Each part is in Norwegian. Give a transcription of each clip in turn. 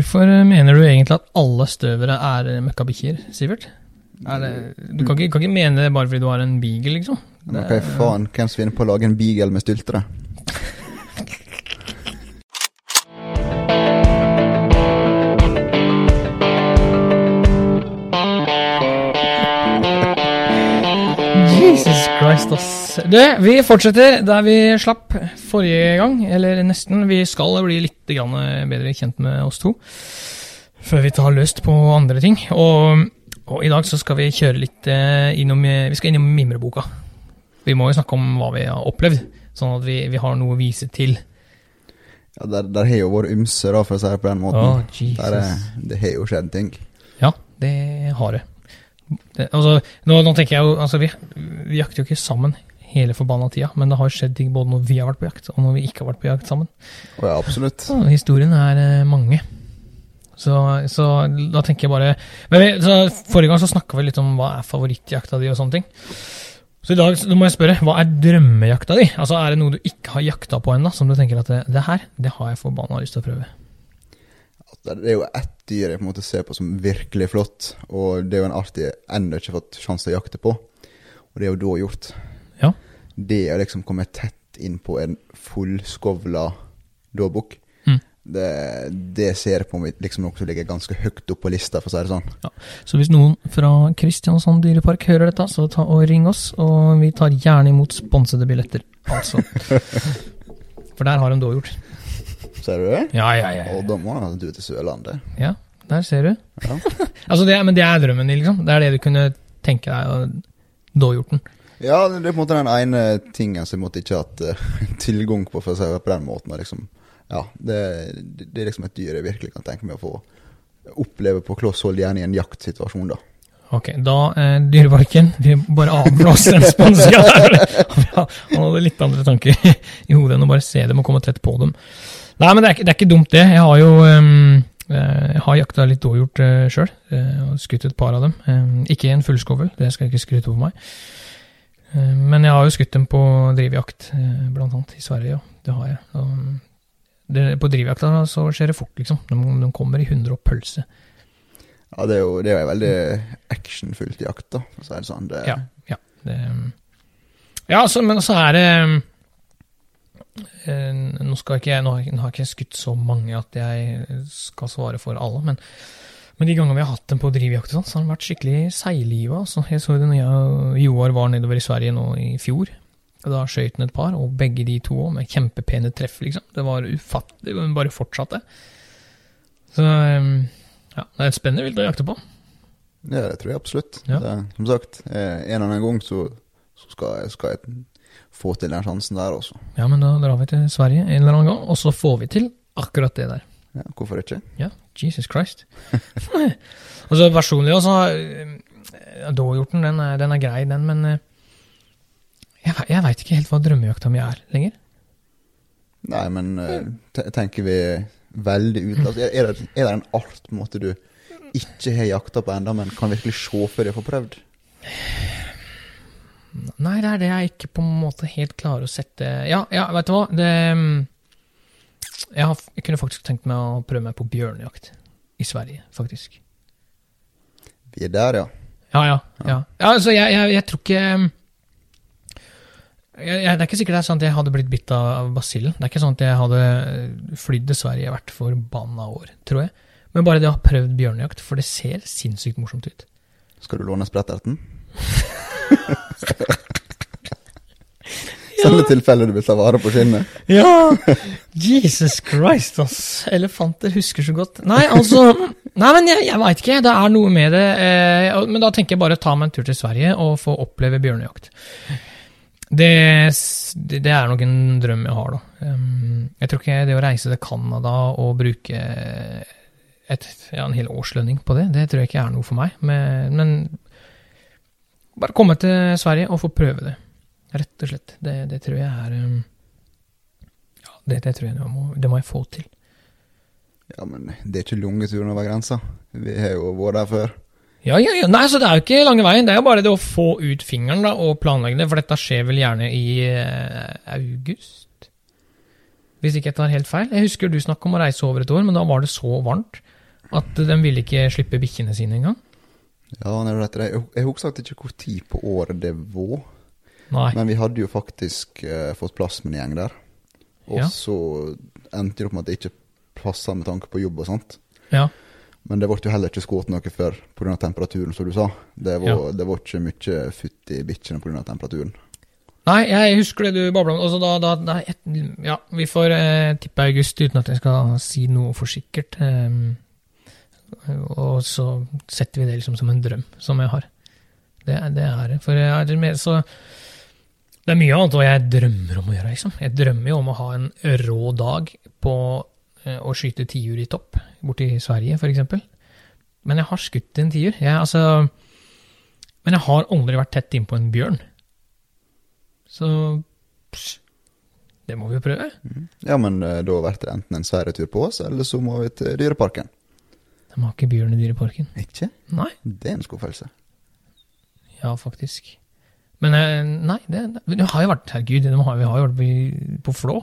Hvorfor mener du egentlig at alle støvere er møkkabikkjer, Sivert? Er det, du kan ikke, kan ikke mene det bare fordi du har en beagle, liksom? Men hva i faen, hvem som finner på å lage en beagle med styltere? Jesus ass. Du, vi fortsetter der vi slapp forrige gang, eller nesten. Vi skal bli litt grann bedre kjent med oss to før vi tar løst på andre ting. Og, og i dag så skal vi kjøre litt eh, innom Vi skal innom mimreboka. Vi må jo snakke om hva vi har opplevd, sånn at vi, vi har noe å vise til. Ja, der, der har jo vært ymse, da, for å si det på den måten. Jesus. der er, det har jo skjedd ting. Ja, det har det. Det altså, nå, nå tenker jeg jo altså, vi, vi jakter jo ikke sammen hele forbanna tida, men det har skjedd ting både når vi har vært på jakt, og når vi ikke har vært på jakt sammen. Ja, absolutt. Så historien er eh, mange. Så, så da tenker jeg bare men vi, så Forrige gang så snakka vi litt om hva er favorittjakta di og sånne ting. Så i dag så må jeg spørre, hva er drømmejakta di? Altså Er det noe du ikke har jakta på ennå, som du tenker at det, det her, det har jeg forbanna lyst til å prøve? Det er jo ett dyr jeg på en måte ser på som virkelig flott, og det er jo en art jeg ennå ikke har fått sjanse til å jakte på, og det er jo dåhjort. Ja. Det å liksom komme tett inn på en fullskovla dåbukk, Mm. det, det ser jeg på meg liksom noe som ligger ganske høyt opp på lista, for å si det sånn. Så hvis noen fra Kristiansand dyrepark hører dette, så ta og ring oss, og vi tar gjerne imot sponsede billetter. Altså. For der har de dåhjort. Ser du det? Ja, ja, ja. Og da må du til Sørlandet. Ja, der ser du. Ja. Altså det, men det er drømmen din, liksom? Det er det du kunne tenke deg, og dåhjorten? Ja, det er på en måte den ene tingen som jeg måtte ikke hatt uh, tilgang på, for å si det på den måten. Liksom, ja, det, det er liksom et dyr jeg virkelig kan tenke meg å få oppleve på kloss hold, gjerne i en jaktsituasjon, da. Ok, da eh, Dyreparken Vi bare avblåser den sponsinga der. Han hadde litt andre tanker i hodet enn å bare se dem og komme tett på dem. Nei, men det er, det er ikke dumt, det. Jeg har jo ehm, eh, jeg har jakta litt dåhjort uh, sjøl, og skutt et par av dem. Um, ikke en fullskovel, det skal jeg ikke skryte over meg. Eh, men jeg har jo skutt dem på drivjakt, eh, blant annet i Sverige. Ja. Det har jeg. Det, på drivjakta så skjer det fort, liksom. De, de kommer i hundre og pølse. Ja, det er jo, det er jo veldig actionfullt jakt, da, for å si det sånn. Det, Ja. Ja, det, ja så, men så er det eh, Nå skal ikke jeg, nå har, jeg- nå har ikke skutt så mange at jeg skal svare for alle, men, men de gangene vi har hatt dem på drivjakt, sånn, så har de vært skikkelig seigliva. Altså. Jeg så det når jeg Joar var nedover i Sverige nå i fjor. Og Da skjøt han et par, og begge de to òg, med kjempepene treff. liksom. Det var ufattelig, men bare fortsatte. Så eh, ja, det er et spennende vilt å jakte på. Ja, det tror jeg absolutt. Ja. Det, som sagt, eh, en eller annen gang så, så skal, jeg, skal jeg få til den sjansen der også. Ja, men da drar vi til Sverige en eller annen gang, og så får vi til akkurat det der. Ja, hvorfor ikke? Ja, Jesus Christ. og så personlig også, øh, dåhjorten, den den er grei, den, men øh, jeg, jeg veit ikke helt hva drømmejakta mi er lenger. Nei, men eh, tenker vi veldig ut er, er, det, er det en art på en måte du ikke har jakta på ennå, men kan virkelig se før de får prøvd? Nei, det er det jeg ikke på en måte helt klarer å sette Ja, ja vet du hva, det mm, jeg, har, jeg kunne faktisk tenkt meg å prøve meg på bjørnejakt i Sverige, faktisk. Vi er der, ja. Ja, ja. ja. ja altså, jeg, jeg, jeg tror ikke jeg, Det er ikke sikkert det er sånn at jeg hadde blitt bitt av basillen. Det er ikke sånn at jeg hadde uh, flydd til Sverige hvert forbanna år, tror jeg. Men bare det å ha prøvd bjørnejakt, for det ser sinnssykt morsomt ut. Skal du låne spretterten? Sånne tilfeller du vil ta vare på skinnet? Ja! Jesus Christ, ass. Elefanter husker så godt. Nei, altså Nei, men jeg, jeg veit ikke. Det er noe med det. Eh, men da tenker jeg bare ta meg en tur til Sverige og få oppleve bjørnejakt. Det, det er nok en drøm jeg har, da. Jeg tror ikke det å reise til Canada og bruke et, ja, en hel årslønning på det, det tror jeg ikke er noe for meg. Men, men bare komme til Sverige og få prøve det. Rett og slett. Det, det tror jeg er um, Ja, det, det tror jeg jeg må, det må jeg få til. Ja, men det er ikke lange turen over grensa. Vi har jo vært der før. Ja, ja, ja. Nei, så det er jo ikke lange veien. Det er jo bare det å få ut fingeren da, og planlegge det, for dette skjer vel gjerne i eh, august? Hvis ikke jeg tar helt feil. Jeg husker du snakka om å reise over et år, men da var det så varmt at de ville ikke slippe bikkjene sine engang. Ja, nei, vet det. Jeg, jeg husker ikke hvor tid på året det var. Nei. Men vi hadde jo faktisk eh, fått plass med en gjeng der. Og Ja. så endte det opp med at det ikke passa med tanke på jobb og sånt. Ja. Men det ble jo heller ikke skutt noe før pga. temperaturen, som du sa. Det var, det var ikke mye futt i bikkjene pga. temperaturen. Nei, jeg husker det du babla om. Altså da, da, da, et, ja, vi får eh, tippe august uten at jeg skal si noe for sikkert. ehm, og så setter vi det liksom som en drøm som jeg har. Det, det er. For jeg er så Det er mye annet hva jeg drømmer om å gjøre, liksom. Jeg drømmer jo om å ha en rå dag på eh, å skyte tiur i topp, borti Sverige f.eks. Men jeg har skutt en tiur. Jeg, altså, men jeg har aldri vært tett innpå en bjørn. Så pss, det må vi jo prøve. Ja, men eh, da blir det enten en sveiretur på oss, eller så må vi til Dyreparken. De har ikke bjørn i Dyreparken. Ikke? Nei. Det er en skuffelse. Ja, faktisk. Men eh, nei, det, det har jo vært Herregud, de har, vi har jo vært på, Flå.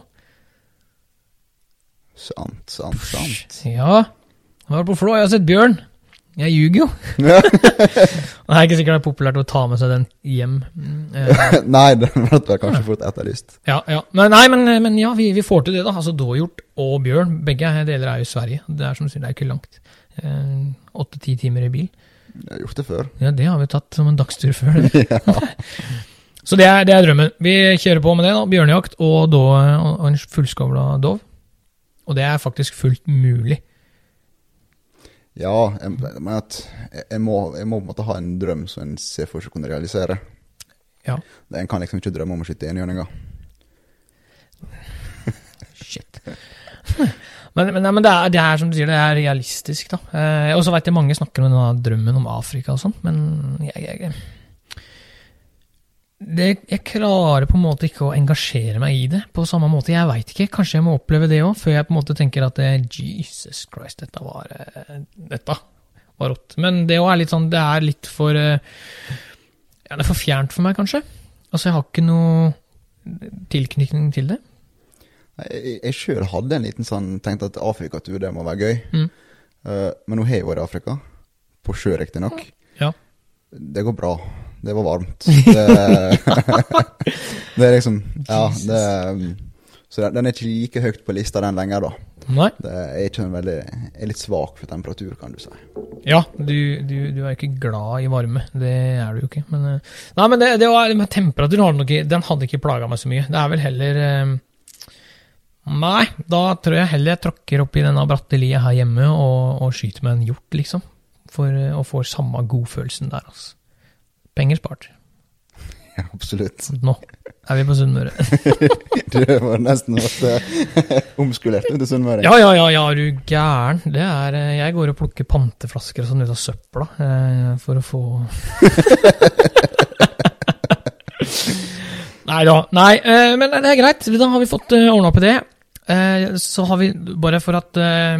Sant, sant, sant. Ja, jeg har vært på Flå, jeg har sett bjørn. Jeg ljuger jo. Ja. Det er ikke sikkert det er populært å ta med seg den hjem. Eh, Nei, den ble kanskje fort etterlyst. Ja, ja. Men, nei, men, men ja, vi, vi får til det, da. Altså Dåhjort og bjørn, begge deler er jo i Sverige. Det er som du sier, det er ikke langt. Åtte-ti timer i bil. Jeg har gjort det før. Ja, det har vi tatt som en dagstur før. ja. Så det er, det er drømmen. Vi kjører på med det. da, Bjørnejakt og, då, og en fullskavla dov. Og det er faktisk fullt mulig. Ja, jeg, men at jeg, må, jeg må på en måte ha en drøm som en ser for seg kunne realisere. Ja. En kan liksom ikke drømme om å skyte enhjørninger. Shit. Men, men, men det, er, det er som du sier, det er realistisk, da. Eh, og så veit jeg mange snakker om denne drømmen om Afrika og sånn, men jeg, jeg, det, jeg klarer på en måte ikke å engasjere meg i det på samme måte. Jeg veit ikke, kanskje jeg må oppleve det òg, før jeg på en måte tenker at det, Jesus Christ, dette var eh, Dette var rått. Men det òg er litt sånn, det er litt for eh, Ja, det er for fjernt for meg, kanskje. Altså, jeg har ikke noe tilknytning til det. Jeg, jeg sjøl hadde en liten sånn Tenkte at Afrikatur, det må være gøy. Mm. Uh, men nå har jeg vært i Afrika. På sjø, riktignok. Ja. Det går bra. Det var varmt. Det, det er liksom Ja, det Så den- den er ikke like høyt på lista, den lenger, da. Nei. Det er ikke en veldig er litt svak for temperatur, kan du si. Ja, du, du, du er ikke glad i varme. Det er du jo ikke. Men, eh, nei, men det, det var, temperatur har den, nok den hadde ikke plaga meg så mye. Det er vel heller eh, Nei, da tror jeg heller jeg tråkker opp i denne bratte lia her hjemme og, og skyter med en hjort, liksom. For, å og får samme godfølelsen der, altså. Penger spart. Ja, absolutt. Nå er vi på Sunnmøre. Du var nesten vært omskulert til Sunnmøre. Ja, ja, ja, ja, du gæren. Det er eh, Jeg går og plukker panteflasker og sånn ut av søpla eh, for å få Nei da. Nei, eh, men det er greit. Da har vi fått eh, ordna opp i det. Eh, så har vi, bare for at, eh,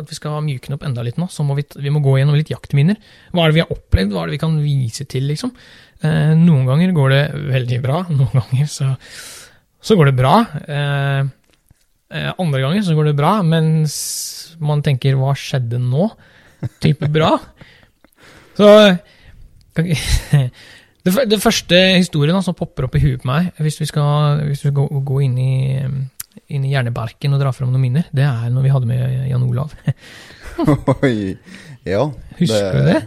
at vi skal mjukne opp enda litt nå, så må vi, vi må gå gjennom litt jaktminner. Hva er det vi har opplevd, hva er det vi kan vise til, liksom? Eh, noen ganger går det veldig bra, noen ganger så, så går det bra. Andre ganger så går det bra, mens man tenker 'hva skjedde nå?' Type bra. Så det, første historien som popper opp i huet på meg, hvis vi skal, hvis vi skal gå, gå inn, i, inn i hjernebarken og dra fram noen minner, det er når vi hadde med Jan Olav. Oi. Ja. Husker du det?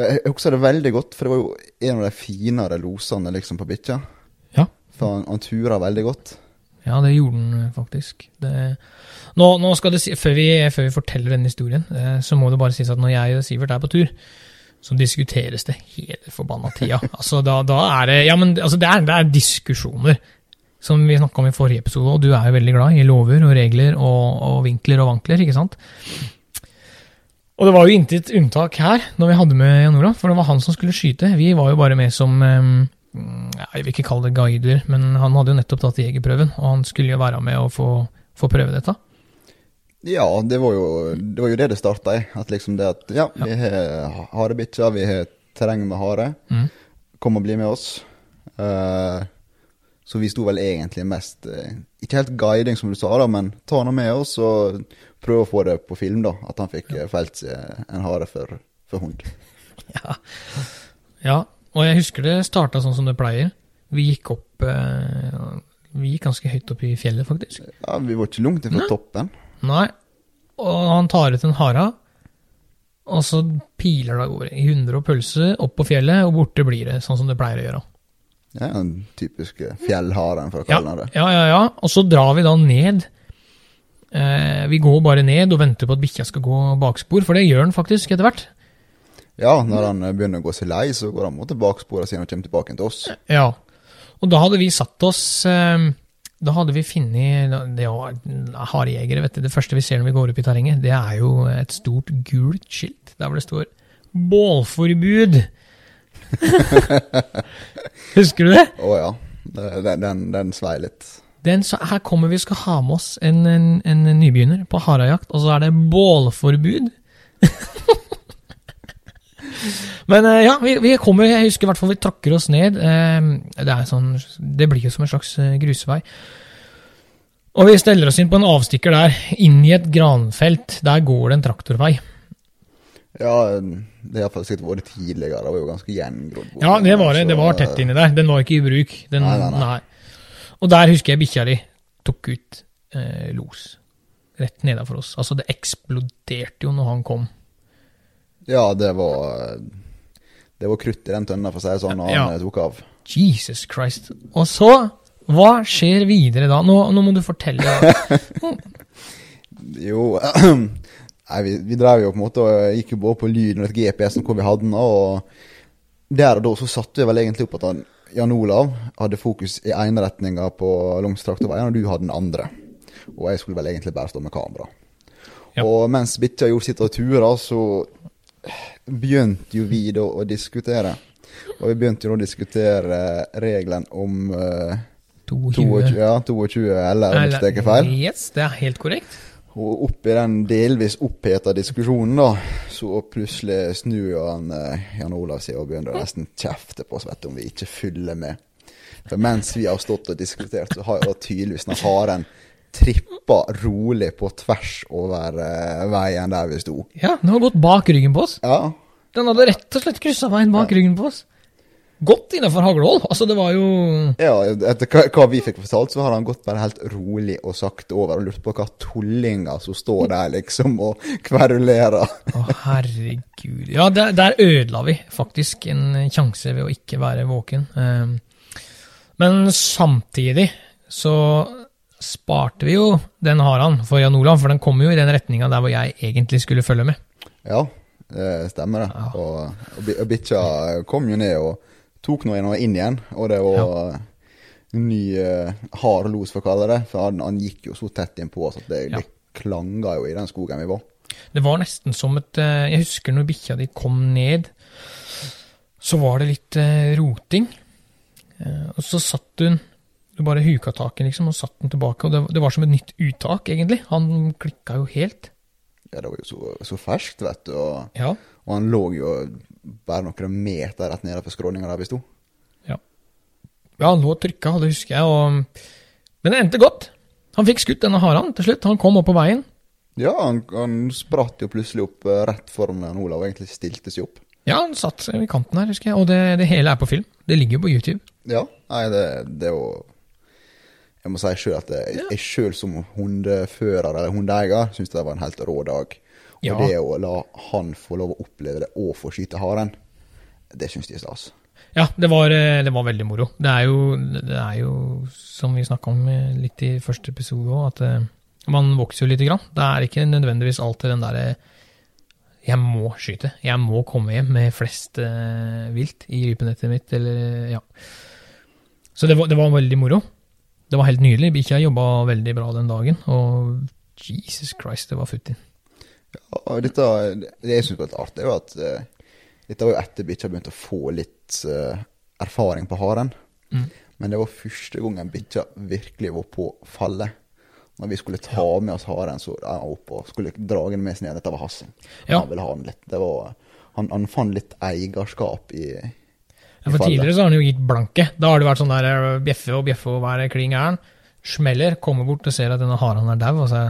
Jeg husker det veldig godt, for det var jo en av de finere losene liksom på bikkja. Ja. For han, han turer veldig godt. Ja, det gjorde han faktisk. Det, nå, nå skal det si, før vi, før vi forteller denne historien, eh, så må det bare sies at når jeg og Sivert er på tur, så diskuteres det hele forbanna tida. Altså, da, da er det Ja, men altså, det, er, det er diskusjoner. Som vi snakka om i forrige episode, og du er jo veldig glad i lover og regler og, og vinkler og vankler, ikke sant? Og det var jo intet unntak her, når vi hadde med Jan Olav, for det var han som skulle skyte. Vi var jo bare med som Jeg vil ikke kalle det guider, men han hadde jo nettopp tatt jegerprøven, og han skulle jo være med og få, få prøve dette. Ja, det var jo det, var jo det, det starta i. At liksom det at ja, vi har harebikkjer, vi har terreng med hare. Mm. Kom og bli med oss. Eh, Så vi sto vel egentlig mest eh, Ikke helt guiding, som du sa, da, men ta han med oss og prøve å få det på film, da. At han fikk ja. felt seg en hare for, for hund. Ja. ja. Og jeg husker det starta sånn som det pleier. Vi gikk opp eh, Vi gikk ganske høyt opp i fjellet, faktisk. Ja, Vi var ikke langt fra toppen. Nei. Og han tar ut en hare, og så piler det av gårde i hundre og pølse opp på fjellet, og borte blir det, sånn som det pleier å gjøre. Ja, Den typiske fjellharen, for å Ja, kalle den det. ja, ja, ja. Og så drar vi da ned. Eh, vi går bare ned og venter på at bikkja skal gå bakspor, for det gjør den faktisk etter hvert. Ja, når han eh, begynner å gå seg lei, så går han mot baksporet siden han kommer tilbake til oss. Ja. Og da hadde vi satt oss eh, Da hadde vi funnet Det var harejegere, vet du. Det første vi ser når vi går opp i terrenget, det er jo et stort gult skilt der hvor det står 'bålforbud'. Husker du det? Å ja. Den, den, den svei litt. Den, så her kommer vi og skal ha med oss en, en, en nybegynner på harejakt, og så er det bålforbud. Men eh, ja, vi, vi kommer, jeg husker i hvert fall vi trakker oss ned. eh, Det, er sånn, det blir jo som en slags eh, grusvei. Og vi steller oss inn på en avstikker der, inn i et granfelt. Der går det en traktorvei. Ja, det har sikkert vært tidligere. Det var jo ganske gjengrodd. Ja, det var det. Det var tett inni der. Den var ikke i bruk. Den, Nei, nei, nei. Og der husker jeg bikkja di tok ut eh, los. Rett nedafor oss. Altså, det eksploderte jo når han kom. Ja, det var Det var krutt i den tønna, for å si det sånn, når Ja. han eh, tok av. Jesus Christ. Og så, hva skjer videre da? Nå, nå må du fortelle. Jo Nei, vi, vi drev jo på en måte og gikk jo både på lyden og et GPS-en hvor vi hadde den, og der og da så satte vi vel egentlig opp at han, Jan Olav hadde fokus i ene retninga på langs traktorveien, og du hadde den andre. Og jeg skulle vel egentlig bare stå med kamera. Ja. Og mens bikkja gjorde sitt tura, så begynte jo vi da å diskutere. Og vi begynte jo å diskutere regelen om uh, 22, 22. ja, 22 eller ikke feil. Yes, det er helt korrekt. Og oppi den delvis oppheta diskusjonen, da, så plutselig snur han eh, Jan Olav seg og begynner nesten kjefte på oss vet du, om vi ikke følger med. For mens vi har stått og diskutert, så har jo tydeligvis den haren trippa rolig på tvers over eh, veien der vi sto. Ja, den har gått bak ryggen på oss. Ja, Den hadde rett og slett kryssa veien bak ryggen på oss. Godt innenfor haglehold. Altså, det var jo ja etter hva, hva vi fikk fortalt, så har han gått bare helt rolig og sakte over og lurt på hva tullinger som står der liksom og kverulerer. Å, herregud. Ja, der, der ødela vi faktisk en sjanse ved å ikke være våken. Um, men samtidig så sparte vi jo den haran for Jan Olav, for den kom jo i den retninga der hvor jeg egentlig skulle følge med. Ja, det stemmer det. Ja. Og, og bikkja kom jo ned og tok nå inn igjen, og det var en ny uh, hard los, for å kalle det. For han, han gikk jo så tett innpå oss at det, Ja. det klanga jo i den skogen vi var. Det var nesten som et eh, Jeg husker når bikkja di kom ned, så var det litt eh, roting. Eh, og så satt hun Du bare huka tak i liksom, og satt den tilbake. Og det, det var som et nytt uttak, egentlig. Han klikka jo helt. Ja, det var jo så, så ferskt, vet du. Og, Ja. Og han lå jo bare noen meter rett nede på skråninga der vi sto. Ja, ja, han lå og trykka, det husker jeg. Og... Men det endte godt. Han fikk skutt denne haren til slutt. Han kom opp på veien. Ja, han, han spratt jo plutselig opp eh, rett foran Olav og egentlig stilte seg opp. Ja, han satt i kanten her, husker jeg. Og det, det hele er på film. Det ligger jo på YouTube. Ja, nei, det, det er jo Jeg må si sjøl at jeg sjøl som hundefører eller hundeeier syns det var en helt rå dag. Og det å la han få lov å oppleve det og få skyte haren, det syns de er stas. Ja, det var, eh, det var veldig moro. Det er jo, det er jo som vi snakka om eh, litt i første episode òg, at eh, man vokser jo lite grann. Det er ikke nødvendigvis alltid den derre jeg må skyte. Jeg må komme hjem med flest eh, vilt i rypenettet mitt, eller ja. Så det var, det var veldig moro. Det var helt nydelig. Bikkja jobba veldig bra den dagen, og Jesus Christ, det var futti. Og dette, det jeg syns var litt artig, jo at uh, dette var jo etter bikkja begynte å få litt uh, erfaring på haren. Mm. Men det var første gangen bikkja virkelig var på fallet. Når vi skulle ta med oss haren, så ja, opp og skulle dra den med seg ned. Dette var Hassing. Ja. Han ville ha den litt. Det var, han, han fant litt eierskap i Ja, for tidligere så har han jo gitt blanke. Da har det vært sånn der eh, bjeffe og bjeffe og være klin gæren. Smeller, kommer bort og ser at denne haren er dau, og så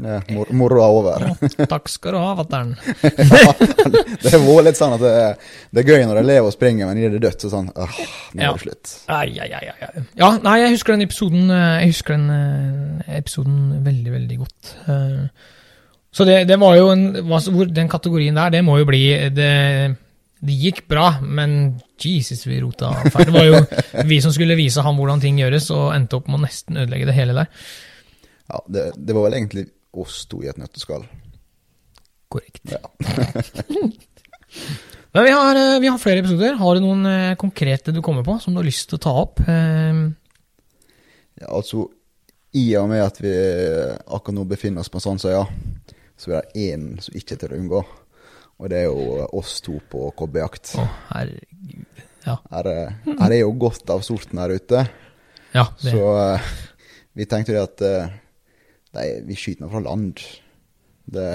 Ja, mor moroa er over. Ja, takk skal du ha, fatter'n. det har vært litt sånn at det er, det er gøy når de lever og springer, men gir det dødt, så sånn åh, nå er det slutt. Ja, nei, jeg husker den episoden eh, Jeg husker den eh, episoden veldig, veldig godt. Eh, Så det, det var jo en Den kategorien der, det må jo bli Det, det gikk bra, men Jesus, vi rota feil. Det var jo vi som skulle vise ham hvordan ting gjøres, og endte opp med å nesten ødelegge det hele der. Ja, det, det var vel egentlig oss to i et nøtteskall. Korrekt. Ja. Men vi har, eh, vi har flere episoder. Har du noen eh, konkrete du kommer på, som du har lyst til å ta opp? Eh, Ja, altså, i og med at vi akkurat nå befinner oss på Sandsøya, så er det én som ikke er til å unngå. Og det er jo oss to på kobbejakt. Å, herregud. Ja. Her, er- her er jo godt av sorten her ute. ja det, Så vi tenkte jo at nei, vi skyter meg fra land. Det,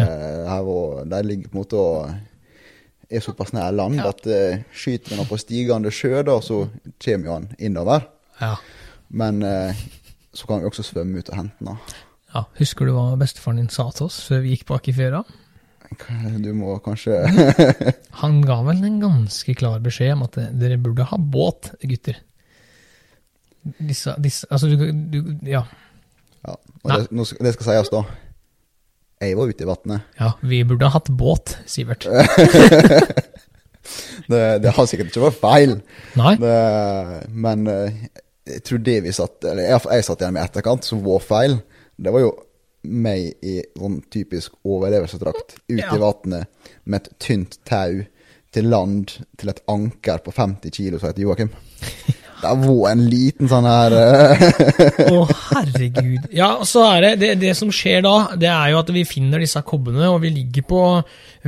her var, de ligger på en måte og er såpass nær land Ja. at uh, skyter vi nå på stigende sjø, da, så kommer jo han innover. ja. Men uh, så kan vi også svømme ut og hente den. ja. Husker du hva bestefaren din sa til oss før vi gikk bak i fjøra? Du må kanskje Han ga vel en ganske klar beskjed om at eh, dere burde ha båt, gutter. Disse, disse Altså, du, du Ja. Ja, og det, nå skal- det skal sies, da. Jeg var ute i vannet. Ja, vi burde ha hatt båt, Sivert. Det, det har sikkert ikke vært feil. Nei? Det, men eh, jeg tror det vi satt Eller jeg, jeg satt igjen med etterkant, som var feil. Det var jo meg i sånn typisk overlevelsesdrakt ute Ja. i vannet med et tynt tau til land til et anker på 50 kilo som heter Joakim. Det var en liten sånn her Å, Å, herregud. Ja, så er det, det Det som skjer da, det er jo at vi finner disse kobbene, og vi ligger på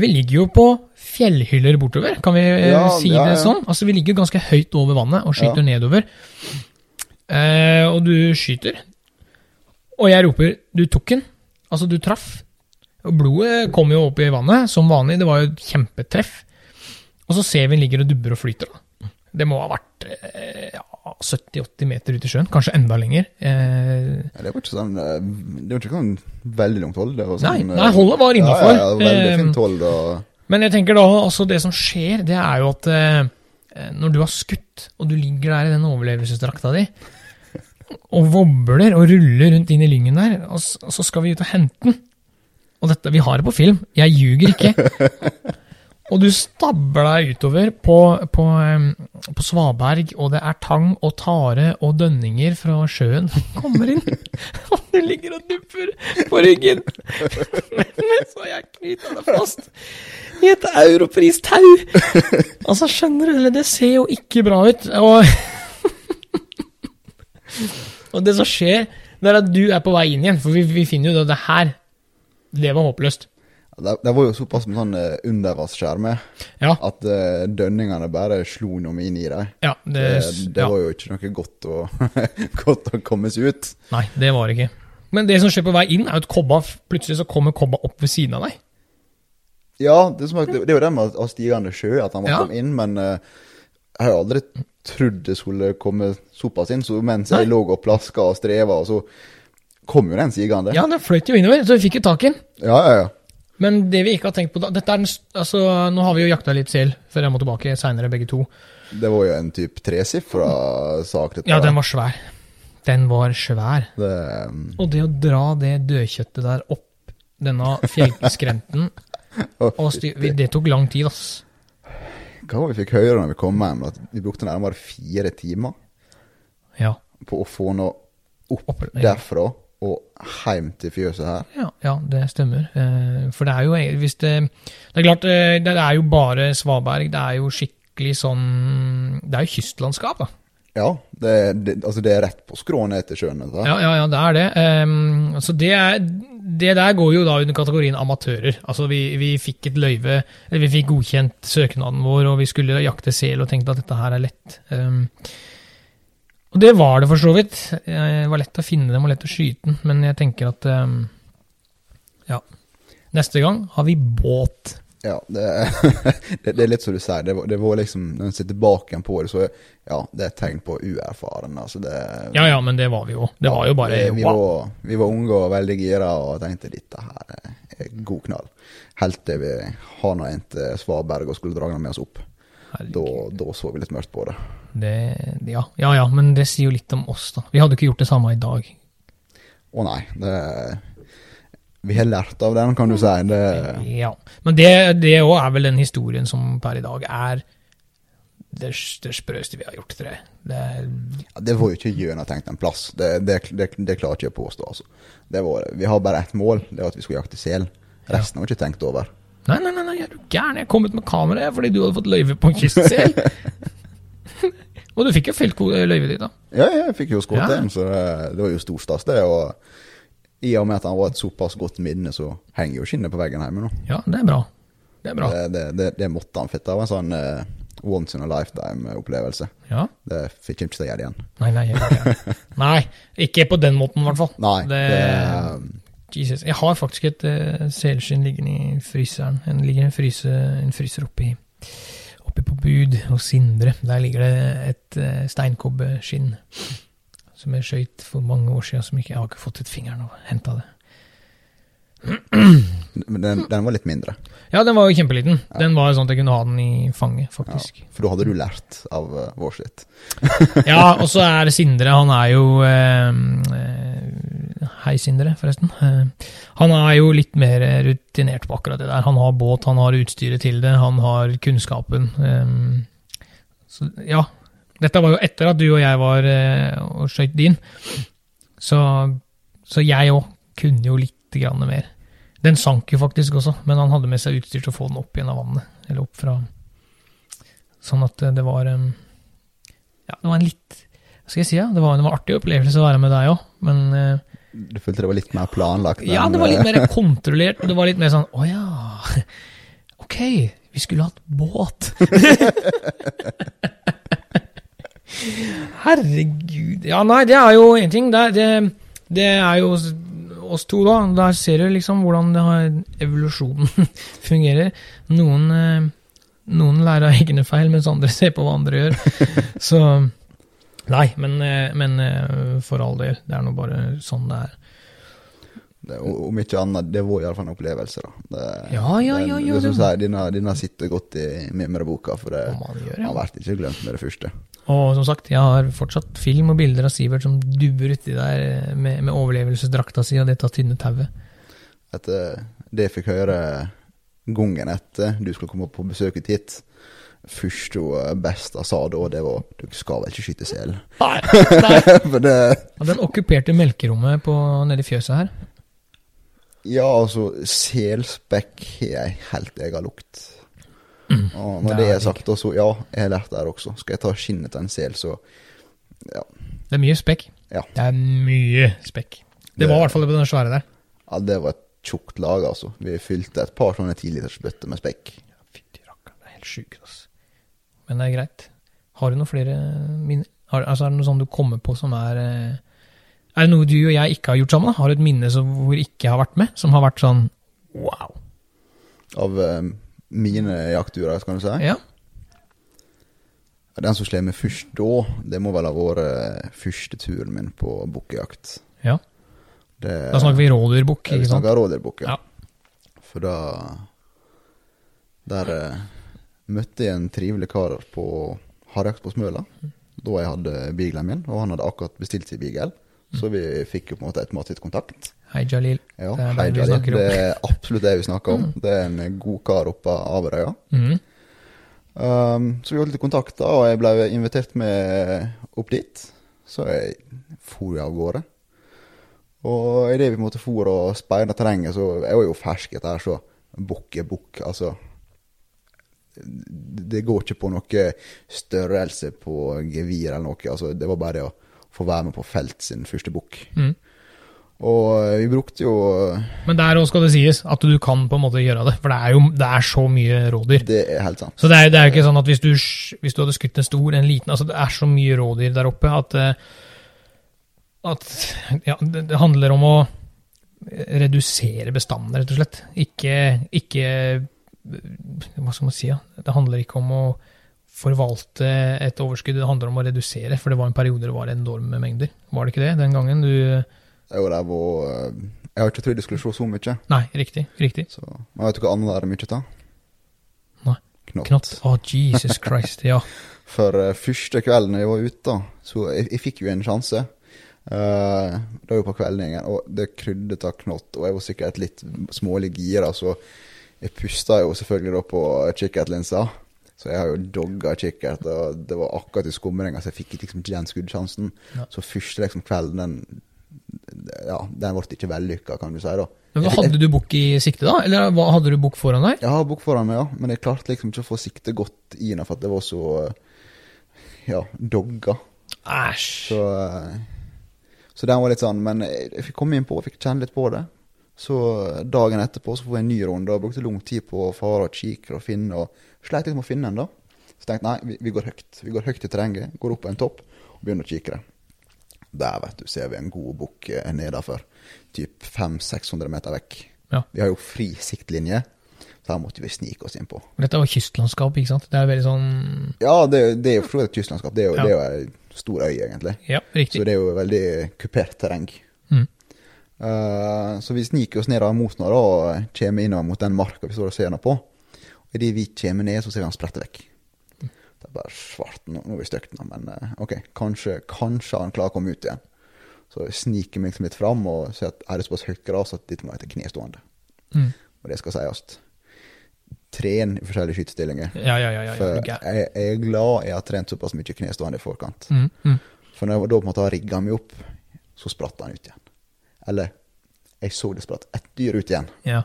Vi ligger jo på fjellhyller bortover, kan vi eh, Ja, si ja, det ja. sånn? Altså, vi ligger ganske høyt over vannet og skyter nedover. Eh, og du skyter. Og jeg roper 'du tok den'. Altså, du traff. Og blodet kom jo opp i vannet, som vanlig. Det var jo et kjempetreff. Og så ser vi den ligger og dubber og flyter. da. Det må ha vært eh, ja, 70-80 meter ut i sjøen, kanskje enda lenger. Eh, Ja, Det var ikke sånn eh, Det var ikke sånn veldig langt hold. Sånn, Nei, nei, holdet var innafor. ja, ja, veldig Eh, fint hold. Og, Men jeg tenker da, altså det som skjer, det er jo at eh, når du har skutt, og du ligger der i den overlevelsesdrakta di, og wobler og ruller rundt inn i lyngen der, og og så skal vi ut og hente den. Og dette, vi har det på film, jeg ljuger ikke. Og du stabber deg utover på, på, på svaberg, og det er tang og tare og dønninger fra sjøen som kommer inn. Og du ligger og dupper på ryggen. Men så har jeg knyta deg fast i et europristau. Altså, skjønner du, eller det ser jo ikke bra ut. Og, og det som skjer, det er at du er på vei inn igjen, for vi, vi finner jo det, det her. Det var håpløst. Det, det var jo såpass med sånn uh, undervannsskjermer Ja, at uh, dønningene bare slo noe inn i dem. ja, det, Det, det ja. var jo ikke noe godt å, godt å komme seg ut. Nei, det var det ikke. Men det som skjer på vei inn, er at kobba, plutselig så kommer kobba opp ved siden av deg. Ja, det, er som det, det jo det med å stigende sjø, at han må Ja. komme inn, men uh, jeg har aldri trodd det skulle komme såpass inn. Så mens Nei. jeg lå og plaska og streva, så kom jo den sigende. Ja, den fløyt jo innover, så vi fikk jo tak i den. ja, ja. ja. Men det vi ikke har tenkt på da, dette er den, altså, Nå har vi jo jakta litt sild før jeg må tilbake seinere, begge to. Det var jo en type tresifra sak. dette Ja, den var svær. Den var svær. det, Og det å dra det dødkjøttet der opp denne fjellskrenten oh, styr, Det tok lang tid, ass. Hva var det vi fikk høre når vi kom hjem? At vi brukte nærmere fire timer Ja. på å få noe opp Opp, derfra hjem til fjøset her. Ja, ja, det stemmer. Eh, For det er jo hvis det Det er klart, eh, det er jo bare svaberg. Det er jo skikkelig sånn Det er jo kystlandskap, da. Ja, det, det, altså det er rett på skrå ned til sjøen. dette. Ja, ja, ja, det er det. Um, altså det, er, det der går jo da under kategorien amatører. Altså vi, vi fikk et løyve, eller vi fikk godkjent søknaden vår, og vi skulle jakte sel og tenkte at dette her er lett. Um, og det var det for så vidt. Det var lett å finne dem og lett å skyte den, men jeg tenker at um, ja. Neste gang har vi båt. Ja, det, det, det er litt som du sier. Det var, det var liksom, Når en ser tilbake igjen på det, så ja, det er et tegn på uerfaren. Altså det, Ja ja, men det var vi jo. Det var jo bare vi, vi, wow. var, vi var unge og veldig gira og tenkte dette her er- god knall. Helt til vi har en til Svaberg og skulle dra den med oss opp. Da, da så vi litt mørkt på det. Det, ja, ja ja, men det sier jo litt om oss, da. Vi hadde ikke gjort det samme i dag. Å nei, det Vi har lært av den, kan du si. Det, Ja. Men det det òg er vel den historien som per i dag er det, det sprøeste vi har gjort. Det er, ja, det var jo ikke gjennomtenkt en plass. Det, det, det, det klarer ikke jeg å påstå. Altså. Det var, vi har bare ett mål, det var at vi skulle jakte sel. Resten har vi ikke tenkt over. Nei, nei, nei, nei, er du gæren? Jeg kom ut med kameraet fordi du hadde fått løyve på en kystsel. Og du fikk jo felt ko- løyvet ditt, da. Ja, jeg fikk jo skutt Ja. så det, det var jo stor stas, det. Og i og med at han var et såpass godt minne, så henger jo skinnet på veggen hjemme nå. Ja, det er bra. Det er bra. Det, det, det, måtte han, fitte var en sånn eh, once in a lifetime-opplevelse. Ja. Det fikk ikke til å gjøre igjen. Nei, nei, jeg, nei, ikke på den måten, i hvert fall. Nei, Det, det, Jesus. Jeg har faktisk et uh, selskinn liggende i fryseren. En ligger en, fryse, en fryser oppi, oppi på bud hos Sindre. Der ligger det et uh, steinkobbeskinn som jeg skøyt for mange år siden, som ikke, jeg har ikke fått ut fingeren og henta det. Men den, den var litt mindre. Ja, den var jo kjempeliten. Den var sånn at jeg kunne ha den i fanget, Ja, for da hadde du lært av uh, vår sitt. Ja, og så er Sindre, han er jo eh, Hei, Sindre, forresten. Uh, han er jo litt mer rutinert på akkurat det der. Han har båt, han har utstyret til det, han har kunnskapen. Um, så ja. Dette var jo etter at du og jeg var og skøyt din. Så, så jeg òg kunne jo litt grann mer. Den sank jo faktisk også, men han hadde med seg utstyr til å få den opp igjen av vannet. Eller opp fra Sånn at eh, det var ja, det var en litt Hva skal jeg si? Ja? Det var en det var artig opplevelse å være med deg òg, men eh, Du følte det var litt mer planlagt? Ja, det var litt eh, mer kontrollert, det var litt mer sånn Å ja. Ok, vi skulle hatt båt. Herregud. Ja, nei, det er jo én ting. Det, det, det er jo oss to, da. Der ser du liksom hvordan det har, evolusjonen fungerer. Noen, eh, noen lærer av egne feil, mens andre ser på hva andre gjør. Så Nei, men, eh, men eh, for all del. Det er nå bare sånn det er. det, om ikke annet, det var iallfall en opplevelse, da. Det, Ja, ja, ja, ja, det, det, det- denne, denne sitter godt i mimreboka, for det man gjør, har ja. vært ikke glemt med det første. Og som sagt, jeg har fortsatt film og bilder av Sivert som dubber uti der eh, med, med overlevelsesdrakta si og dette tynne tauet. Etter det jeg fikk høre gangen etter du skulle komme på besøk hit, første og beste sa da, det var du skal vel ikke skyte sel? Nei, nei. det Ja, Den okkuperte melkerommet på, nede i fjøset her. Ja, altså, selspekk har ei helt egen lukt. Og når det det er er sagt, så ja, jeg har lært det her også. Skal jeg ta skinnet til en sel, så ja. Det er mye spekk. Ja. Det er mye spekk. Det var i hvert fall det på den svære der. ja det var et tjukt lag, altså. Vi fylte et par sånne tilitersbøtter med spekk. Fytti rakkeren, det er helt sjukt, altså. Men det er greit. Har du noen flere minner? Har, altså, er det noe sånn du kommer på som er eh, Er det noe du og jeg ikke har gjort sammen? Har du et minne som, hvor ikke har vært med? Som har vært sånn wow? Av eh, mine jaktturer, kan du si. Ja. Den som slår meg først da, det må vel ha vært eh, første turen min på bukkejakt. ja. Det, Da snakker vi rådyrbukk, Ja, vi ikke sant? snakker rådyrbukk, ja. Ja. For da Der eh, møtte jeg en trivelig kar på harejakt på Smøla. Da jeg hadde beaglen min, og han hadde akkurat bestilt seg beagle. Så vi fikk jo på en måte automatisk kontakt. Hei, Jalil. Ja, Det er hei, Jalil. Det er absolutt det vi snakker om. Det er en god kar oppe av Averøya. Mm. Um, så vi holdt litt kontakt, da, og jeg ble invitert med opp dit. Så jeg for av gårde. Og idet vi på en måte for og speida terrenget, så Jeg var jo fersk etter her, så bukk er bukk. Altså Det går ikke på noe størrelse på gevir eller noe. Altså, det var bare det å få være med på felt sin første bukk. Mhm. Og vi brukte jo Men der òg skal det sies at du kan på en måte gjøre det, for det er jo det er så mye rådyr. Det er helt sant. Så det er, det er jo ikke sånn at hvis du, hvis du hadde skutt en stor, en liten altså Det er så mye rådyr der oppe at, eh, at ja, det, det handler om å redusere bestanden, rett og slett. Ikke, ikke Hva skal man si? Ja? Det handler ikke om å forvalte et overskudd, det handler om å redusere. For det var en periode det var enorme mengder. Var det ikke det den gangen du Jo, der hvor eh, Jeg har ikke trodd det skulle se så mye. Nei, riktig. Riktig. Så, men vet du hva annet det er mye av? Nei. Knott. Knott. Å, Jesus Christ. Ja. For uh, første kvelden jeg var ute, da, så jeg, jeg fikk jo en sjanse. Uh, det var jo på kveldingen, og det kryddet av knott, og jeg var sikkert litt smålig gira, så jeg pusta jo selvfølgelig da på kikkertlinsa. Så jeg har jo dogga kikkert, og det var akkurat i skumringa, så jeg fikk liksom ikke den skuddsjansen. Ja. Så første liksom kvelden, den ja, den ble ikke vellykka, kan du si. da. Men Hadde du bukk i sikte, da? Eller hadde du bukk foran deg? Jeg har bukk foran meg, ja, men jeg klarte liksom ikke å få sikte godt i den, for at det var så ja, dogga. Æsj. Så, eh, så den var litt sånn, men jeg, fikk komme inn på og fikk kjenne litt på det. Så dagen etterpå så får jeg en ny runde og brukte lang tid på å fare og kikke og finne. og Sleit litt med å finne den, da. Så tenkte jeg nei, vi, vi går høyt. Vi går høyt i terrenget, går opp på en topp og begynner å kikke. Der vet du, ser vi en god bukk eh, nedafor. Typ 500-600 meter vekk. Ja. Vi har jo fri siktlinje, så her måtte vi snike oss innpå. Dette var kystlandskap, ikke sant? Det er veldig sånn Ja, det, det er jo for så vidt et kystlandskap. Det er jo, Ja. det er jo stor øy, egentlig. Ja, Så det er jo veldig kupert terreng. Mm. Uh, så vi sniker oss ned av mot nå og kommer innover mot den marka vi står og ser på. Og idet vi kommer ned, så ser vi han sprette vekk. Bare svart. Nå, nå er vi støkt nå, men eh, ok, kanskje, kanskje han klarer å komme ut igjen. Så jeg sniker meg liksom litt fram og ser at er det såpass høyt gras at dette må være til knestående. Mm. Og det skal sies. Tren i forskjellige skytestillinger. Ja, ja, ja. For jeg, jeg er glad jeg har trent såpass mye knestående i forkant. Mm, mm. For når jeg da på en måte har rigga meg opp, så spratt han ut igjen. Eller jeg så det spratt et dyr ut igjen. Ja.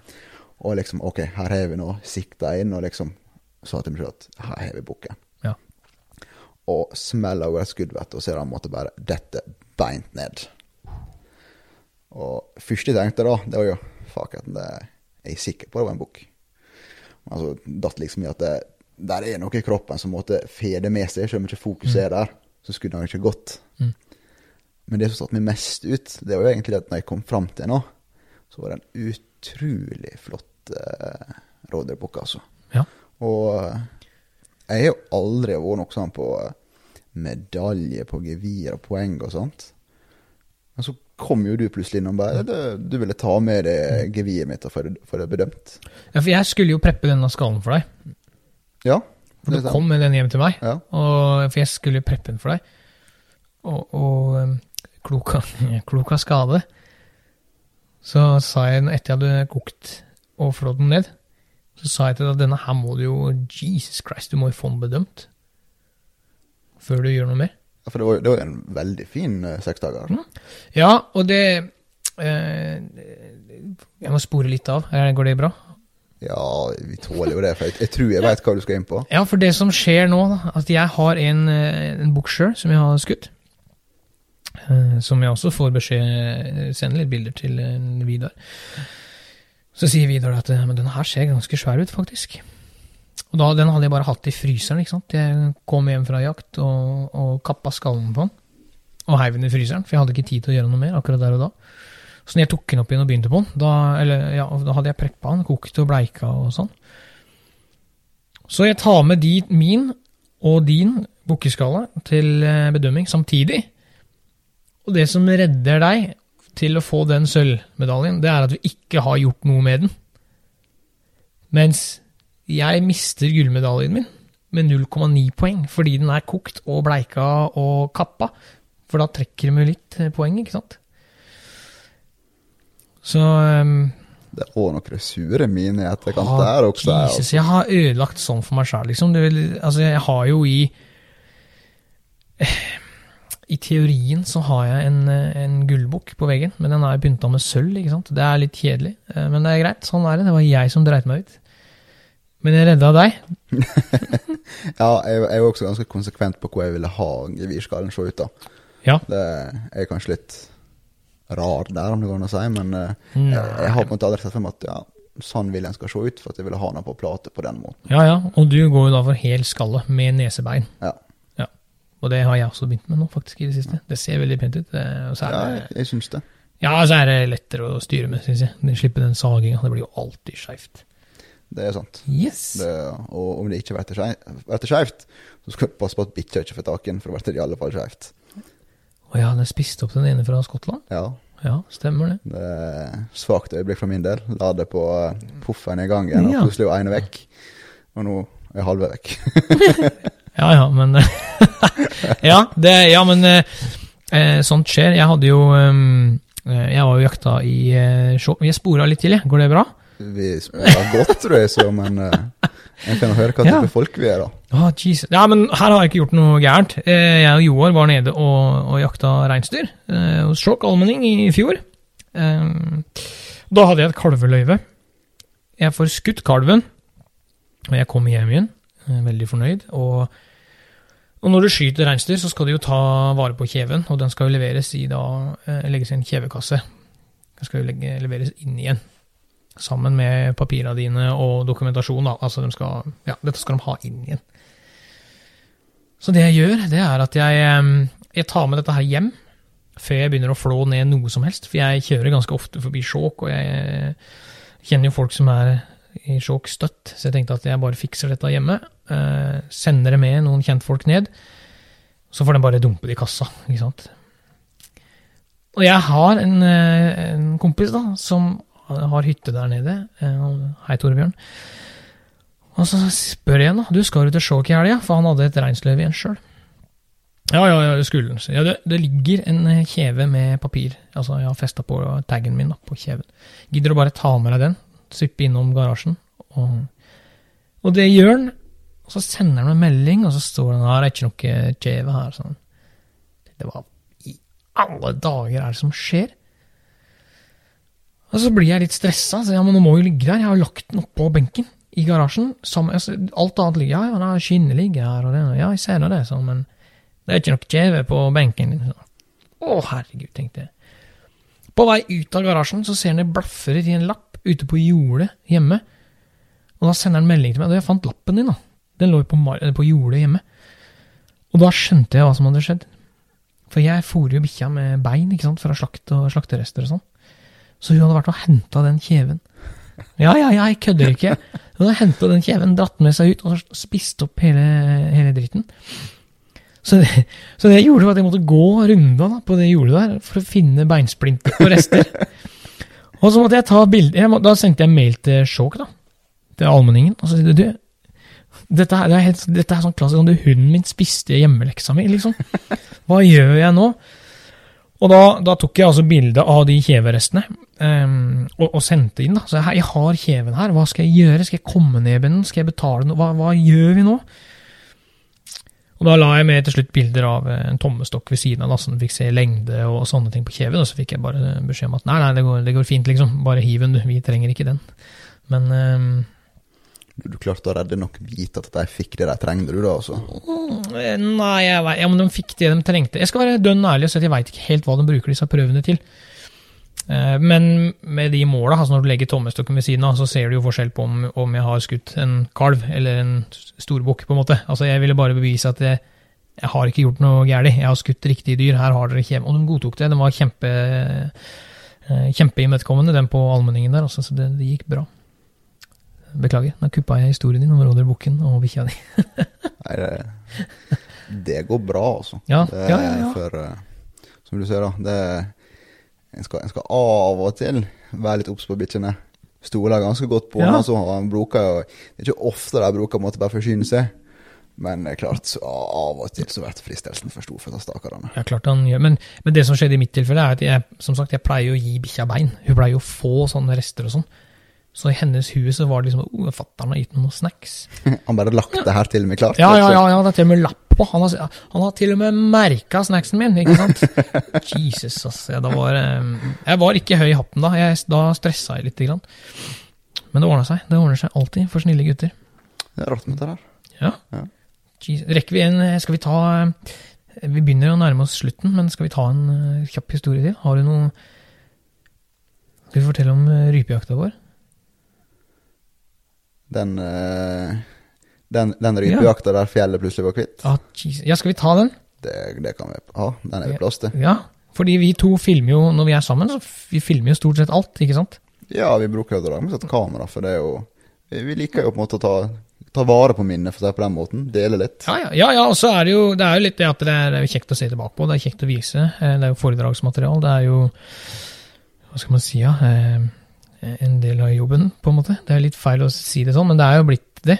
Og liksom OK, her har vi nå sikta inn, og liksom sa til meg selv at her har vi bukken. Og smeller over et skudd, vet du, og ser han måtte bare dette beint ned. Og første jeg tenkte da, det var jo fuck at det, jeg er sikker på det var en bukk. Men så datt liksom i at det, der er noe i kroppen som måtte fede med seg, selv om ikke fokuset er der. Så skulle han ikke gått. Mm. Men det som satte meg mest ut, det var jo egentlig at når jeg kom fram til nå, så var det en utrolig flott eh, rådyrbukk, altså. Ja. Og eh, jeg har jo aldri vært noe sånn på eh, medalje på gevir og poeng og sånt. Men så kom jo du plutselig innom bare du, du ville ta med det geviret mitt og få det, det bedømt. ja, for jeg skulle jo preppe denne skallen for deg. Ja. For du kom med den hjem til meg. Ja. Og, for jeg skulle jo preppe den for deg. Og, og um, klok, av, skade, så sa jeg etter jeg hadde kokt og flådd den ned, så sa jeg til deg at denne her må du jo Jesus Christ, du må jo få den bedømt. Før du gjør noe mer. Ja, For det var, det var en veldig fin uh, seksdager. Ja, og det eh, Jeg må spore litt av. Eh, Går det bra? Ja, vi tåler jo det, for jeg, jeg tror jeg veit hva du skal inn på. Ja, for det som skjer nå, da, at jeg har en, eh, en bukk sjøl som jeg har skutt. eh, Som jeg også får beskjed Sender litt bilder til eh, Vidar. Så sier Vidar at men denne her ser ganske svær ut, faktisk. Og da, Den hadde jeg bare hatt i fryseren. ikke sant? Jeg kom hjem fra jakt og, og kappa skallen på den. Og heiv den i fryseren, for jeg hadde ikke tid til å gjøre noe mer akkurat der og da. Så når jeg tok den opp igjen og begynte på den, da, eller, ja, da hadde jeg preppa den, kokt og bleika og sånn. Så jeg tar med de, min og din bukkeskalle til eh, bedømming samtidig. Og det som redder deg til å få den sølvmedaljen, det er at vi ikke har gjort noe med den. Mens jeg mister gullmedaljen min med 0,9 poeng, fordi den er kokt og bleika og kappa. For da trekker de med litt eh, poeng, ikke sant? Så um, Det er òg noen sure mine i etterkant Ah, der også. Jesus, jeg har ødelagt sånn for meg sjæl, liksom. Det altså, jeg har jo i I teorien så har jeg en, en gullbukk på veggen, men den er pynta med sølv, ikke sant. Det er litt kjedelig, eh, men det er greit. Sånn er det. Det var jeg som dreit meg ut. Men jeg redda deg. Ja, jeg, jeg er også ganske konsekvent på hvor jeg ville ha gevirskallen se ut. da. Ja. Det er kanskje litt rar der, om det går an å si, men eh, jeg, jeg har på en måte aldri sett for meg at ja, sånn vil en skal se ut, for at jeg ville ha den på plate på den måten. Ja, ja. Og du går jo da for hel skalle med nesebein. Ja. Og det har jeg også begynt med nå, faktisk, i det siste. Det ser veldig pent ut. eh, Og så ja er det, jeg syns det. ja, så er det lettere å styre med, syns jeg. Slippe den saginga. Det blir jo alltid skeivt. Det er sant. Yes. Det, og om det ikke blir skei- skeivt, så skal du passe på at bikkja ikke får tak i den, for da blir det i alle fall skeivt. Og jeg hadde spist opp den ene fra Skottland. Ja, Ja, stemmer det. det er svakt øyeblikk fra min del. La det på eh, puffen i gangen, Ja. og plutselig var ene vekk. Og nå er jeg halve vekk. Ja, ja, men Ja, det, ja, men eh, eh, sånt skjer. Jeg hadde jo ehm, eh, Jeg var jo jakta i eh, Skjå- Vi spora litt til, jeg. Går det bra? Vi spora godt, tror jeg, så, men eh, jeg kan høre hva Ja. type folk vi er, da. Oh, Jesus. Ja, men her har jeg ikke gjort noe gærent. Eh, Jeg og Joar var nede og, og jakta reinsdyr eh, hos Skjåk allmenning i fjor. Eh, Da hadde jeg et kalveløyve. Jeg får skutt kalven, og jeg kommer hjem igjen, veldig fornøyd. Og, og når du skyter reinsdyr, så skal du jo ta vare på kjeven, og den skal jo leveres i da, eh, legges i en kjevekasse. Den skal jo legge, leveres inn igjen. Sammen med papirene dine og dokumentasjon. Da. Altså, de skal, ja, dette skal de ha inn igjen. Så det jeg gjør, det er at jeg, jeg tar med dette her hjem før jeg begynner å flå ned noe som helst. For jeg kjører ganske ofte forbi Skjåk, og jeg kjenner jo folk som er i sjokk støtt. Så jeg tenkte at jeg bare fikser dette hjemme. Eh, sender det med noen kjentfolk ned. Så får de bare dumpe det i kassa, ikke sant. Og jeg har en, eh, en kompis da, som har hytte der nede. Eh, Hei, Torebjørn. Og så spør jeg han da, du skal du til Skjåk i helga, for han hadde et reinsløv igjen sjøl. Ja, ja, ja, det skulle han. Ja, det, det ligger en eh, kjeve med papir, altså jeg har festa på taggen min da, på kjeven. Gidder du bare ta med deg den, syppe innom garasjen, og, og det gjør han. Og så sender han en melding, og så står det her er ikke noe kjeve her. Sånn. Det var i alle dager er det som skjer? Og så blir jeg litt stressa. Ja, men nå må jo ligge der. Jeg har lagt den oppå benken i garasjen. Sammen, altså, alt annet ligger ja, ja, skinnet ligger her, og det, ja, jeg ser nå det, sånn, men det er ikke noe kjeve på benken din. Å, herregud, tenkte jeg. På vei ut av garasjen så ser han det blafrer i en lapp ute på jordet hjemme. Og da sender han melding til meg. og jeg fant lappen din, da. Den lå på, på jordet hjemme. Og da skjønte jeg hva som hadde skjedd. For jeg fôrer jo bikkja med bein ikke sant, fra slakt og slakterester og sånn. Så hun hadde vært og henta den kjeven. Ja, ja, ja, jeg kødder ikke. Hun hadde henta den kjeven, dratt den med seg ut og spist opp hele, hele dritten. Så det, så det jeg gjorde, var at jeg måtte gå runda da, på det jordet der for å finne beinsplinter og rester. Og så måtte jeg ta bilde jeg må- Da sendte jeg mail til Skjåk, da. Til allmenningen. Og så sier du, dette, her, det er helt, dette er sånn klassisk sånn, Hunden min spiste hjemmeleksa mi, liksom. Hva gjør jeg nå? Og da, da tok jeg altså bilde av de kjeverestene um, og, og sendte inn. da. Så jeg, jeg har kjeven her, hva skal jeg gjøre? Skal jeg komme ned med den? Skal jeg betale noe? Hva, hva gjør vi nå? Og da la jeg med til slutt bilder av eh, en tommestokk ved siden av, da, så den fikk se lengde og sånne ting på kjeven. Og så fikk jeg bare beskjed om at nei, nei, det går, det går fint, liksom. Bare hiv den, du. Vi trenger ikke den. Men um, Du, klarte å redde nok vite at de fikk det de trengte, du da, altså. Eh, Nei, jeg vet, ja, men de fikk det de trengte. Jeg skal være dønn ærlig og si at jeg veit ikke helt hva de bruker disse prøvene til. Eh, Men med de måla, altså når du legger tommestokken ved siden av, så ser du jo forskjell på om, om jeg har skutt en kalv eller en storbukk, på en måte. Altså Jeg ville bare bevise at jeg, jeg har ikke gjort noe galt. Jeg har skutt riktige dyr. Her har dere kjem... Og de godtok det. De var kjempe eh, kjempeimøtekommende, den på allmenningen der. Altså, så det, det gikk bra. Beklager, nå kuppa jeg historien din om rådyrbukken og bikkja di. Nei, det, det går bra, altså. Ja, Det ja, ja, ja. For, eh, som du ser, da, det en skal, en skal av og til være litt obs på bikkjene. Stoler ganske godt på Ja. han, så han bruker Det er ikke ofte de bruker måte bare forsyne seg, men klart, av og til så blir fristelsen for stor for ta. Ja, klart han gjør, men, men det som skjedde i mitt tilfelle, er at jeg som sagt, jeg pleier å gi bikkja bein. Hun pleier å få sånne rester og sånn. Så i hennes hue så var det liksom oh, fatter'n har gitt meg noen snacks. Han bare lagt det her til og med klart. Ja, ja, ja, ja, det er til og med lapp på. Han har, han har til og med merka snacksen min, ikke sant? Jesus, altså. Da var, jeg var ikke høy i hatten da. Jeg, da stressa jeg lite grann. Men det ordna seg. Det ordner seg alltid for snille gutter. Det er rart med det der. Ja. Ja. Rekker vi en Skal vi ta eh, Vi begynner å nærme oss slutten, men skal vi ta en eh, kjapp historie til? Har du noe Skal vi fortelle om eh, rypejakta vår? Den, eh, den, den rypejakta der fjellet plutselig var kvitt, Ja, ja, skal vi ta den? det, det kan vi ha. Den er vi plass til. Ja. Fordi vi to filmer jo når vi er sammen, så vi filmer jo stort sett alt, ikke sant? Ja, vi bruker jo et kamera, for det er jo Vi liker jo på en måte å ta, ta vare på minnet, for å si på den måten. Dele litt. Ja, ja, ja, ja og så er det jo det er jo litt det at det er, det er kjekt å se tilbake på. Det er kjekt å vise. eh, Det er jo foredragsmaterial. Det er jo Hva skal man si, ja? Eh, En del av jobben, på en måte. Det er litt feil å si det sånn, men det er jo blitt det,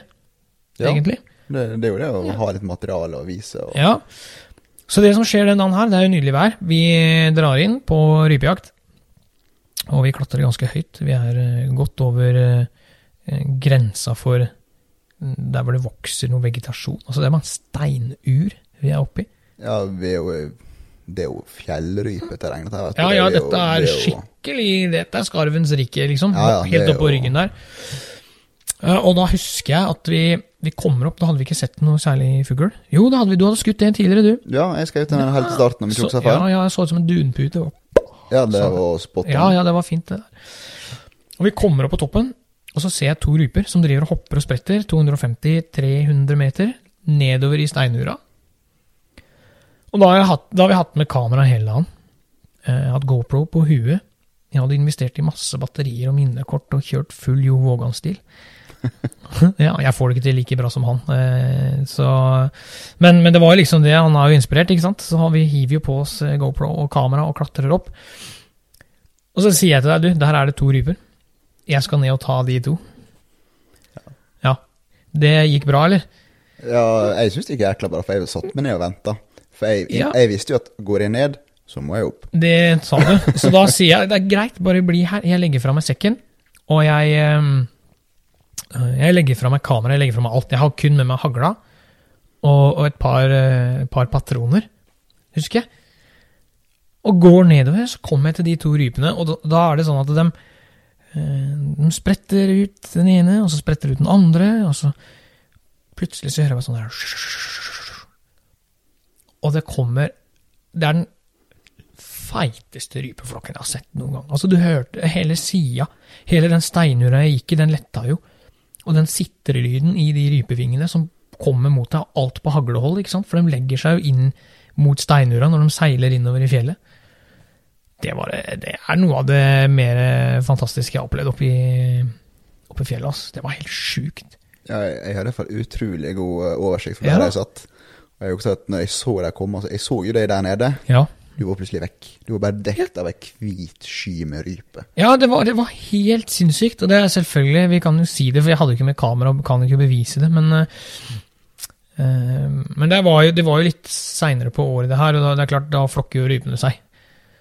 Ja, egentlig. Det, det er jo det å ha litt materiale å vise. Og, Ja. Så det som skjer den dagen her, det er jo nydelig vær. Vi drar inn på rypejakt. Og vi klatrer ganske høyt. Vi er eh, godt over eh, grensa for mm, der hvor det vokser noe vegetasjon. Altså det er bare en steinur vi er oppi. Ja, vi er jo Det er jo fjellrypeterreng, dette her. Ja, Det ja, dette er det er skikkelig Dette er skarvens rike, liksom. Ja, ja, Helt er oppå ryggen der. Eh, Og da husker jeg at vi, vi kommer opp, da hadde vi ikke sett noe særlig fugl. Jo, det hadde vi, du hadde skutt en tidligere, du. Ja, jeg til den helt til starten, vi tok så, ja, ja, jeg så ut som en dunpute. Og Ja, det så- var spot on. Ja, ja, det var fint, det der. Og vi kommer opp på toppen, og så ser jeg to ryper som driver og hopper og spretter 250-300 meter nedover i steinura. Og da har, hatt, da har vi hatt med kamera hele dagen. Eh, hatt GoPro på huet. Jeg hadde investert i masse batterier og minnekort og kjørt full Jo Vågan-stil. ja, jeg får det ikke til like bra som han. Eh, så, men, men det var jo liksom det. Han er jo inspirert, ikke sant. Så vi hiver jo på oss eh, GoPro og kamera og klatrer opp. Og så sier jeg til deg, du, der er det to ryper. Jeg skal ned og ta de to. Ja. Det gikk bra, eller? Ja, jeg syns det gikk jækla bra, for jeg satt meg ned og venta. For jeg, Ja. jeg visste jo at går jeg ned, så må jeg opp. Det sa du. Så da sier jeg det er greit, bare bli her. Jeg legger fra meg sekken, og jeg ehm, Jeg legger fra meg kamera, jeg legger fra meg alt. Jeg har kun med meg hagla og, og et par, eh, par patroner, husker jeg. Og går nedover, så kommer jeg til de to rypene, og da, da er det sånn at de, de spretter ut den ene, og så spretter ut den andre, og så plutselig så hører jeg bare sånn der Og det kommer Det er den feiteste rypeflokken jeg har sett noen gang. Altså, du hørte hele sida, hele den steinura jeg gikk i, den letta jo. Og den sitrelyden i de rypevingene som kommer mot deg, alt på haglehold, ikke sant? For de legger seg jo inn mot steinura når de seiler innover i fjellet. Det, var, det er noe av det mer fantastiske jeg har opplevd oppi, oppi fjellet. ass. Det var helt sjukt. Ja, jeg, hadde i hvert fall utrolig god eh, oversikt for der jeg satt. Og jeg, også at når jeg så deg komme, altså, jeg så jo deg der nede. Ja. Du var plutselig vekk. Du var bare dekket av ei hvit sky med rype. Ja, det var, det var helt sinnssykt. Og det er selvfølgelig, vi kan jo si det, for jeg hadde jo ikke med kamera og kan ikke bevise det, men eh, eh, Men det var jo, det var jo litt seinere på året, det her, og da, det er klart, da flokker jo rypene seg.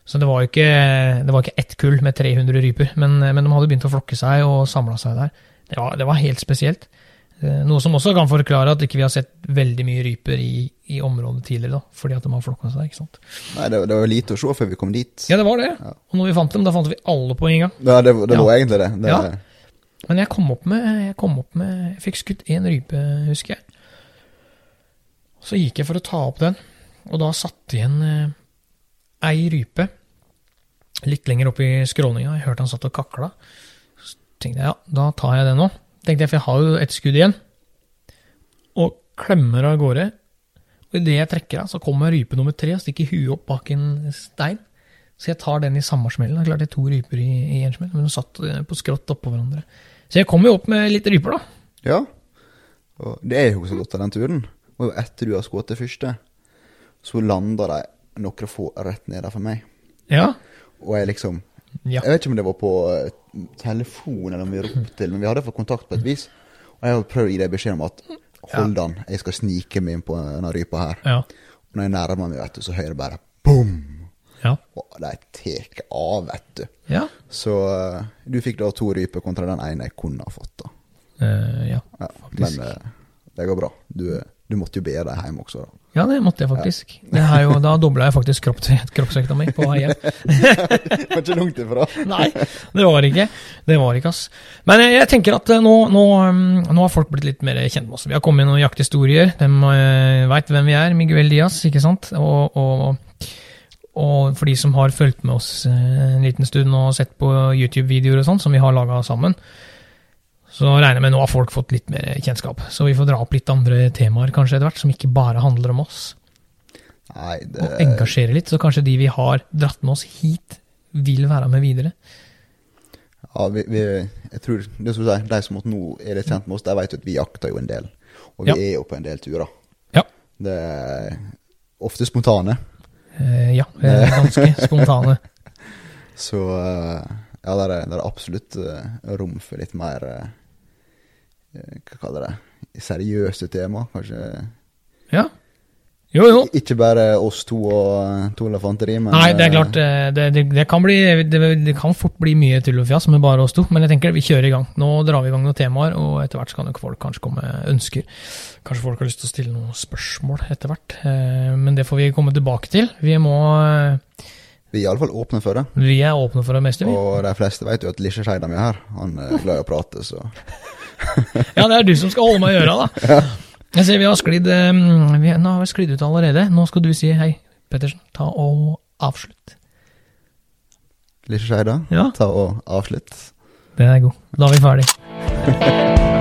Så det var jo ikke, det var ikke ett kull med 300 ryper, men, men de hadde begynt å flokke seg og samla seg der. Det var, det var helt spesielt. Eh, Noe som også kan forklare at ikke vi har sett veldig mye ryper i, i området tidligere, da, fordi at de har flokka seg. ikke sant? Nei, det, det var lite å se før vi kom dit. Ja, det var det. Ja. Og når vi fant dem, da fant vi alle på en gang. Ja, det, det Ja. var egentlig det. det Ja. Men jeg kom opp med Jeg kom opp med Jeg fikk skutt én rype, husker jeg. Så gikk jeg for å ta opp den, og da satt igjen eh, ei rype litt lenger opp i skråninga. Jeg hørte han satt og kakla. Så tenkte jeg ja, da tar jeg den nå. Tenkte jeg, For jeg har jo ett skudd igjen. Og klemmer av gårde. Og idet jeg trekker av, så kommer rype nummer tre og stikker huet opp bak en stein. Så jeg tar den i samme smellen. Det er klart det er to ryper i, i en smell, men de satt eh, på skrått oppå hverandre. Så jeg kom jo opp med litt ryper, da. Ja. Og det er jo så godt av den turen. Og etter du har skutt det første, så landa de noen få rett nede for meg. Ja. Og jeg liksom ja. Jeg vet ikke om det var på eh, telefon eller om vi ropte til, men vi hadde fått kontakt på et vis. Og jeg hadde prøvd å gi deg beskjed om at hold an, jeg skal snike meg inn på denne rypa her. Ja. Og når jeg nærmer meg, vet du, så hører jeg bare boom! Ja. Og de tar av, vet du. ja. Så eh, du fikk da to ryper kontra den ene jeg kunne ha fått. da. Uh, ja. Ja, Faktisk. men det går bra. Du, du måtte jo be deg hjem også, da. Ja, det måtte jeg faktisk. Det er jo, da dobla jeg faktisk kropp, kroppsvekta mi på vei hjem. Det var ikke langt ifra. Nei, det var ikke. Det var ikke, ass. Men jeg, jeg tenker at eh, nå, nå, um, nå har folk blitt litt mer kjent med oss. Vi har kommet med noen jakthistorier. De uh, veit hvem vi er. Miguel Diaz, ikke sant? Og, og, og for de som har fulgt med oss eh, en liten stund og sett på YouTube-videoer og sånn, som vi har laga sammen, så regner jeg med nå har folk fått litt mer kjennskap. Så vi får dra opp litt andre temaer kanskje etter hvert, som ikke bare handler om oss. Nei, det Og engasjere litt, så kanskje de vi har dratt med oss hit, vil være med videre. Ja, vi, vi, jeg tror det som du sier, De som nå er litt kjent med oss, de vet jo at vi jakter jo en del. Og vi Ja. er jo på en del turer. Ja. Det er ofte spontane. Eh, ja, ganske spontane. Så eh, ja, der er, der er absolutt eh, rom for litt mer eh, Hva kaller det seriøse tema, kanskje. Ja. Jo, jo. Ikke bare oss to og eh, to elefanteri, men Nei, det er eh, klart, eh, det, det, det, kan bli, det, kan fort bli mye tull og fjas med bare oss to, men jeg tenker vi kjører i gang. Nå drar vi i gang noen temaer, og etter hvert kan folk kanskje komme med ønsker. Kanskje folk har lyst til å stille noen spørsmål etter hvert, eh, men det får vi komme tilbake til. Vi må eh, Vi er iallfall åpne for det. Vi er åpne for det meste, vi. Og de fleste vet jo at Lisje Skeidam er her. Han er glad i å prate, så Ja, det er du som skal holde meg i øra, da. Jeg ser vi har sklidd eh, vi, Nå har vi sklidd ut allerede. Nå skal du si hei, Pettersen. Ta og avslutt. Lisje Skeidam, Ja, ta og avslutt. den er god. Da er vi ferdig.